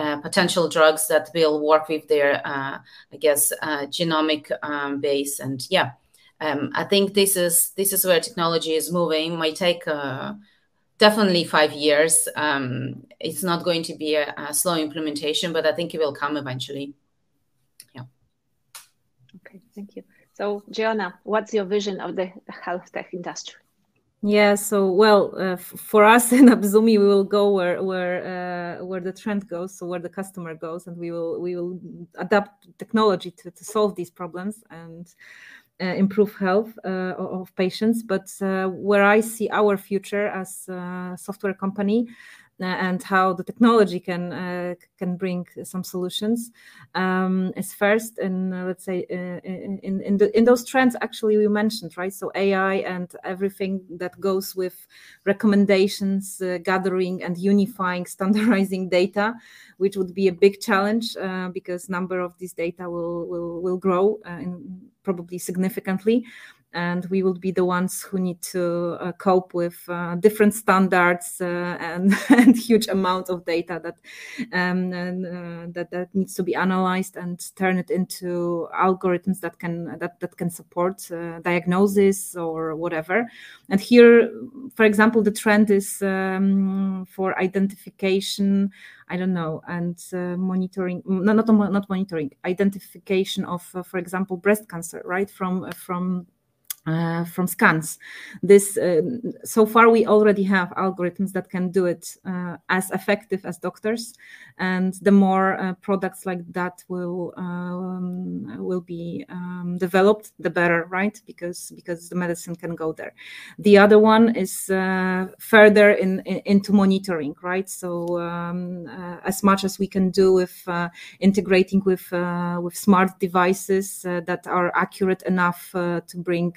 uh, potential drugs that will work with their, uh, I guess, uh, genomic um, base. And yeah, um, I think this is this is where technology is moving. Might take uh, definitely five years. Um, it's not going to be a, a, slow implementation, but I think it will come eventually. Yeah. Okay, thank you. So, Joanna, what's your vision of the health tech industry? Yeah, so well, uh, for us *laughs* in Apzumi, we will go where where uh, where the trend goes, so where the customer goes, and we will we will adapt technology to, to solve these problems and uh, improve health uh, of patients. But uh, where I see our future as a software company and how the technology can uh, can bring some solutions. Um, is first in uh, let's say in in, the, in those trends actually we mentioned right? So AI and everything that goes with recommendations gathering and unifying *laughs* standardizing data which would be a big challenge because number of these data will will will grow in, probably significantly and we will be the ones who need to uh, cope with uh, different standards uh, and, *laughs* and huge amount of data that um, and, uh, that that needs to be analyzed and turn it into algorithms that can that that can support uh, diagnosis or whatever. And here, for example, the trend is um, for identification. I don't know, and uh, monitoring, no, not not monitoring, identification of, for example, breast cancer, right? From from uh, from scans. This uh, so far we already have algorithms that can do it uh, as effective as doctors, and the more uh, products like that will um, will be um, developed, the better, right? Because because the medicine can go there. The other one is uh, further in, in, into monitoring, right? So um, uh, as much as we can do with integrating with with smart devices that are accurate enough to bring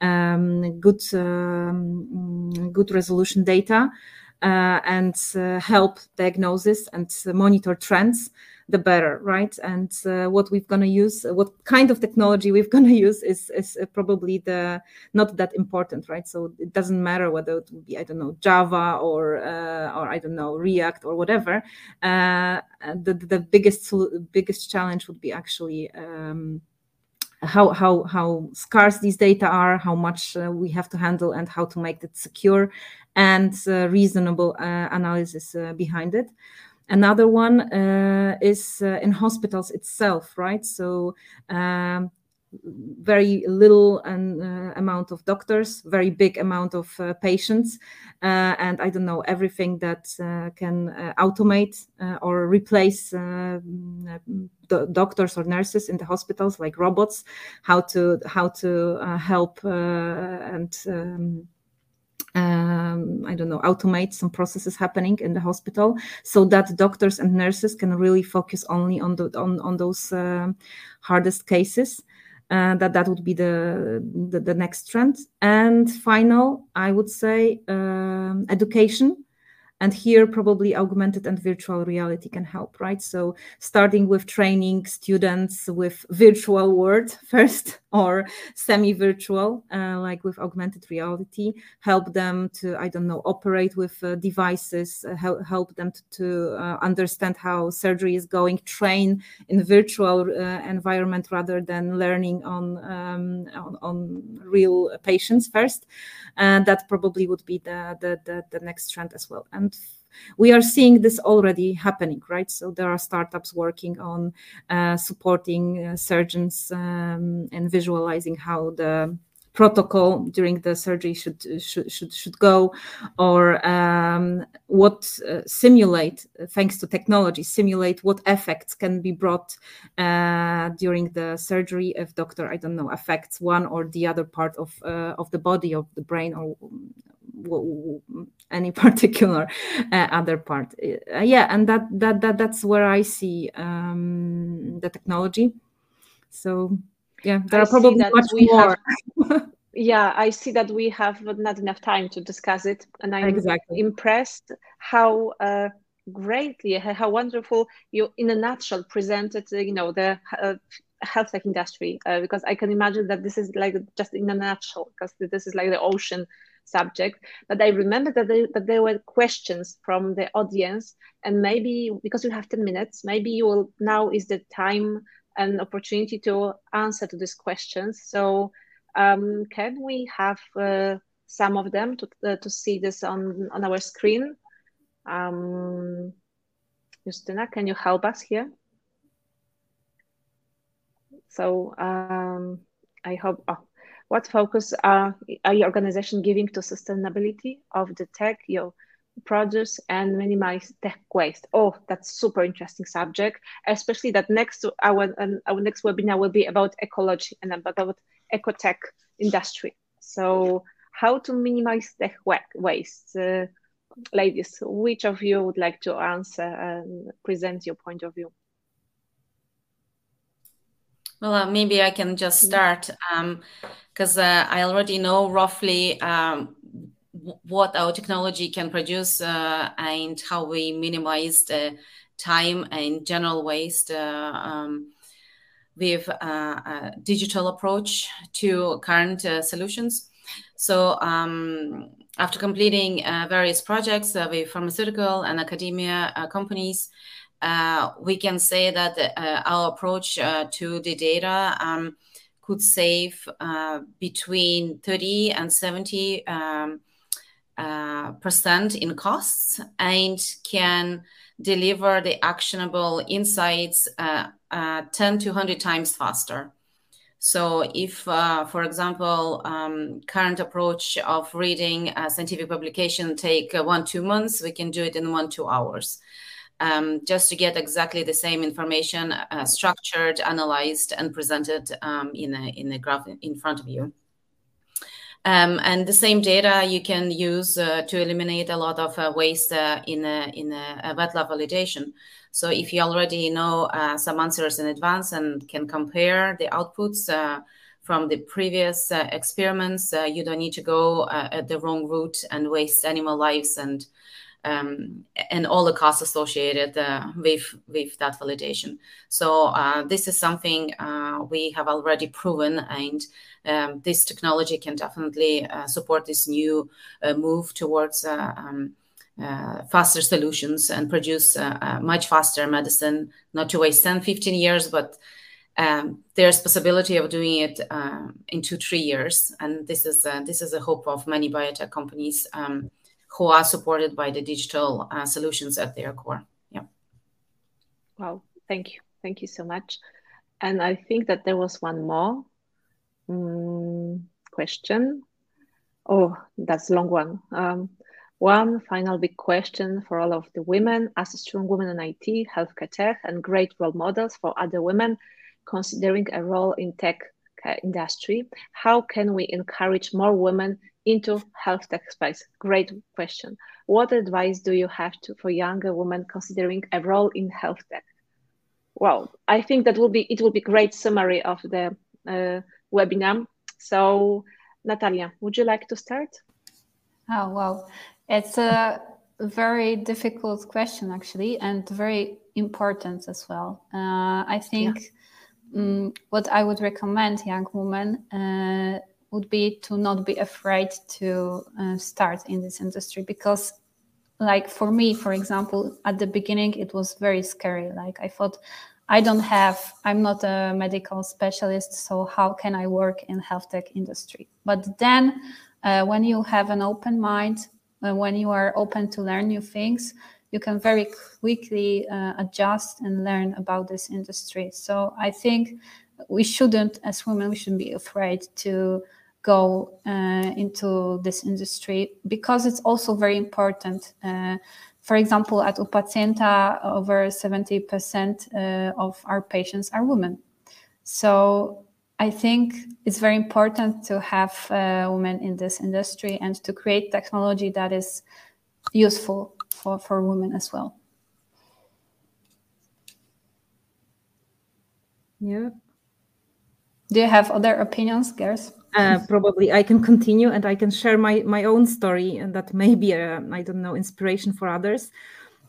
um, good um, good resolution data uh, and uh, help diagnosis and monitor trends the better right? And uh, what we're going to use what kind of technology we're *laughs* going to use is, is probably the not that important right? So it doesn't matter whether it would be i don't know java or uh, or i don't know react or whatever uh, the the biggest biggest challenge would be actually um, how how how scarce these data are, how much uh, we have to handle, and how to make it secure and uh, reasonable uh, analysis uh, behind it. Another one uh, is uh, in hospitals itself, right? So um, very little an, uh, amount of doctors, very big amount of uh, patients, uh, and I don't know everything that uh, can uh, automate uh, or replace doctors or nurses in the hospitals, like robots. How to how to help and um, um, I don't know, automate some processes happening in the hospital, so that doctors and nurses can really focus only on the on on those hardest cases uh, that that would be the, the, the next trend. And final i would say um, education. And here probably augmented and virtual reality can help right? So starting with training students with virtual world *laughs* first or semi-virtual uh, like with augmented reality help them to i don't know operate with uh, devices uh, help, help them to, to uh, understand how surgery is going train in virtual uh, environment rather than learning on, um, on, on real patients first. And that probably would be the, the the, the next trend as well. And we are seeing this already happening, right? So there are startups working on uh, supporting uh, surgeons um, and visualizing how the protocol during the surgery should should should, should go or um, what uh, simulate thanks to technology simulate what effects can be brought uh, during the surgery if doctor i don't know affects one or the other part of uh, of the body of the brain or any *laughs* particular uh, other part. Uh, yeah and that that that that's where i see um, the technology. So yeah there I are probably much more have, *laughs* yeah i see that we have not enough time to discuss it and i'm exactly. impressed how uh, greatly how wonderful you in a nutshell presented you know the uh, health tech industry uh, because i can imagine that this is like just in a nutshell because this is like the ocean subject but i remember that, they, that there were questions from the audience and maybe because you have 10 minutes maybe you will now is the time and opportunity to answer to these questions so Um, can we have uh, some of them to, uh, to see this on, on our screen? Um, Justina, can you help us here? So um, I hope, oh, what focus are, are your organization giving to sustainability of the tech your produce and minimize tech waste? Oh, that's super interesting subject, especially that next our, um, our next webinar will be about ecology and about ecotech industry. So how to minimize tech waste? Uh, ladies, which of you would like to answer and present your point of view? Well, uh, maybe I can just mm-hmm. start because um, uh, I already know roughly um, what our technology can produce uh, and how we minimize the time and general waste uh, um, with uh, a digital approach to current uh, solutions. So um, after completing various projects with pharmaceutical and academia companies, we can say that uh, our approach uh, to the data um, could save uh, between 30 and 70 um, uh, percent in costs and can deliver the actionable insights 10 to 100 times faster. So, if, uh, for example, um, current approach of reading a scientific publication take uh, one two months, we can do it in one two hours um, just to get exactly the same information uh, structured, analyzed, and presented um, in, a, in graph in front of you. Um, and the same data you can use uh, to eliminate a lot of uh, waste uh, in, a, in a, a, wet lab validation. So if you already know uh, some answers in advance and can compare the outputs uh, from the previous experiments, you don't need to go at the wrong route and waste animal lives and and all the costs associated uh, with with that validation. So uh, this is something uh, we have already proven, and um, this technology can definitely support this new move towards. Um, faster solutions and produce much faster medicine, not to waste 10, 15 years, but um, there's possibility of doing it in two three years and this is this is a hope of many biotech companies um, who are supported by the digital uh, solutions at their core. Yeah. Wow. Thank you. Thank you so much. And I think that there was one more um, question. Oh, that's a long one. Um, one final big question for all of the women as a strong woman in IT, healthcare tech, and great role models for other women considering a role in tech industry. How can we encourage more women into health tech space? Great question. What advice do you have to, for younger women considering a role in health tech? Well, I think that will be it will be great summary of the uh, webinar. So, Natalia, would you like to start? Oh well, it's a very difficult question actually, and very important as well. Uh, I think yeah. um, what I would recommend young women uh, would be to not be afraid to uh, start in this industry because like for me for example at the beginning it was very scary. Like i thought i don't have i'm not a medical specialist so how can i work in health tech industry? But then uh, when you have an open mind uh, when you are open to learn new things you can very quickly uh, adjust and learn about this industry. So i think we shouldn't as women we shouldn't be afraid to go uh, into this industry because it's also very important. Uh, for example, at UPacjenta, over 70% uh, of our patients are women. So I think it's very important to have uh, women in this industry and to create technology that is useful for, for women as well. Yeah. Do you have other opinions, Gers? Uh, probably I can continue and I can share my my own story, and that may be a, I don't know inspiration for others.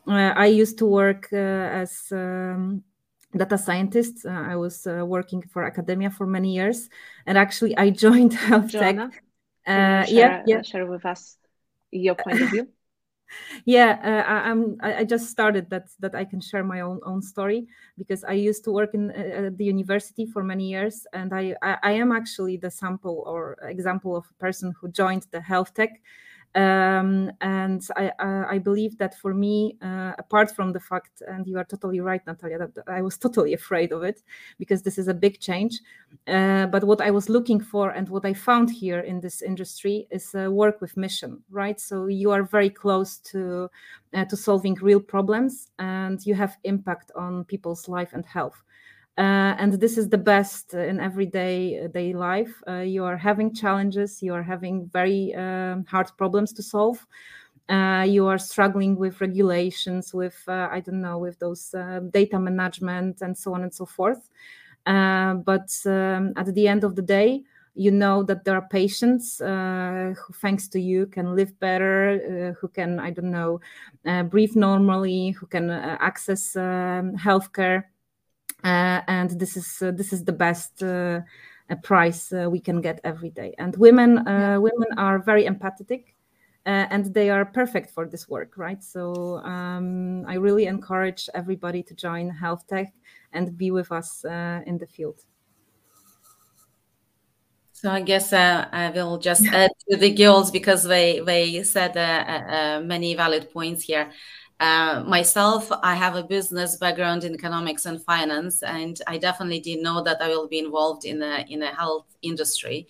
Uh, I used to work uh, as um, data scientist. Uh, I was uh, working for academia for many years, and actually I *laughs* joined health Joanna, tech. Uh, share, yeah, yeah. Share with us your point of view. Yeah, uh, I, am I, just started that that I can share my own own story because I used to work in uh, the university for many years, and I, I, I am actually the sample or example of a person who joined the health tech um, and I, I, believe that for me, uh, apart from the fact, and you are totally right, Natalia, that I was *laughs* totally afraid of it because this is a big change. Uh, but what I was looking for and what I found here in this industry is uh, work with mission, right? So you are very close to uh, to solving real problems, and you have impact on people's life and health. Uh, and this is the best in everyday uh, day life. Uh, you are having challenges, you are having very um, hard problems to solve. Uh, you are struggling with regulations, with uh, I don't know, with those uh, data management and so on and so forth. but um, at the end of the day, you know that there are patients who, thanks to you, can live better, who can I don't know, breathe normally, who can access um, healthcare and this is uh, this is the best uh, price we can get every day. And women yeah. women are very empathetic. Uh, and they are perfect for this work, right? So um, I really encourage everybody to join Health Tech and be with us uh, in the field. So I guess uh, I will just add to the girls because they they said many valid points here. Uh, myself, I have a business background in economics and finance, and I definitely didn't know that I will be involved in a in a health industry.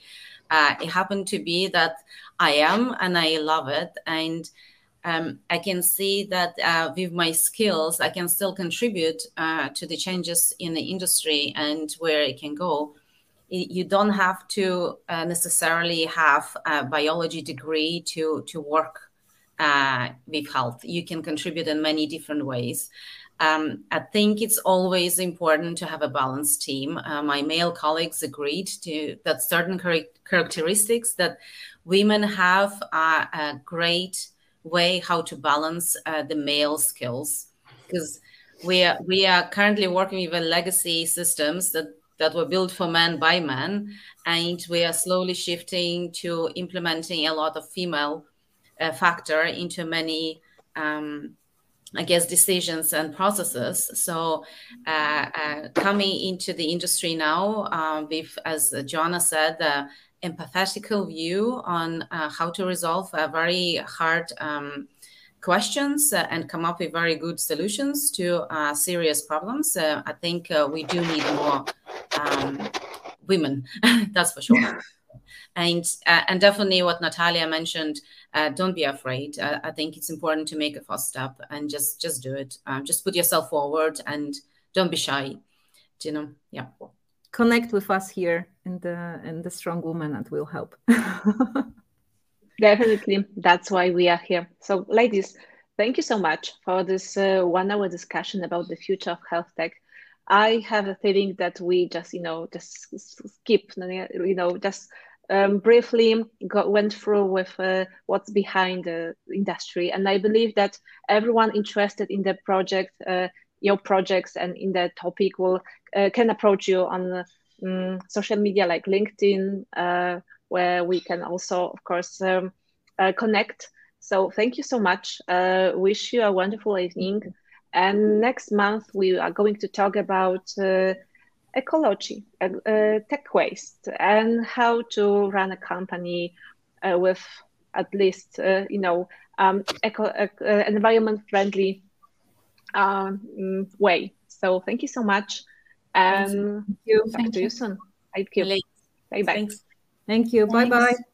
Uh, it happened to be that I am, and I love it, and um, I can see that uh, with my skills, I can still contribute uh, to the changes in the industry and where it can go. You don't have to uh, necessarily have a biology degree to to work uh, with health. You can contribute in many different ways. Um, I think it's always important to have a balanced team. Uh, my male colleagues agreed to that certain char- characteristics that women have are a great way how to balance uh, the male skills because we are we are currently working with legacy systems that that were built for men by men and we are slowly shifting to implementing a lot of female uh, factor into many um, I guess decisions and processes. So, uh, uh, coming into the industry now, uh, with, as Joanna said, the empathetical view on uh, how to resolve very hard um, questions uh, and come up with very good solutions to uh, serious problems. I think we do need more um, women. *laughs* that's for sure. And and definitely what Natalia mentioned uh, don't be afraid. Uh, I think it's important to make a first step and just just do it. Um, just put yourself forward and don't be shy. Do you know? Yeah. Connect with us here in the in the strong woman, and we'll help. *laughs* Definitely, that's why we are here. So, ladies, thank you so much for this uh, one-hour discussion about the future of health tech. I have a feeling that we just, you know, just skip, you know, just um, briefly got, went through with uh, what's behind the industry. And I believe that everyone interested in the project, uh, your projects, and in the topic will uh, can approach you on um, social media like LinkedIn, uh, where we can also, of course, um, uh, connect. So thank you so much. Wish you a wonderful evening. And next month we are going to talk about ecology, uh, uh, tech waste, and how to run a company uh, with at least you know um, eco, environment friendly um, way. So thank you so much, and thank you. Back thank to you, you soon. Thank you. Bye bye. Thank you. Bye bye.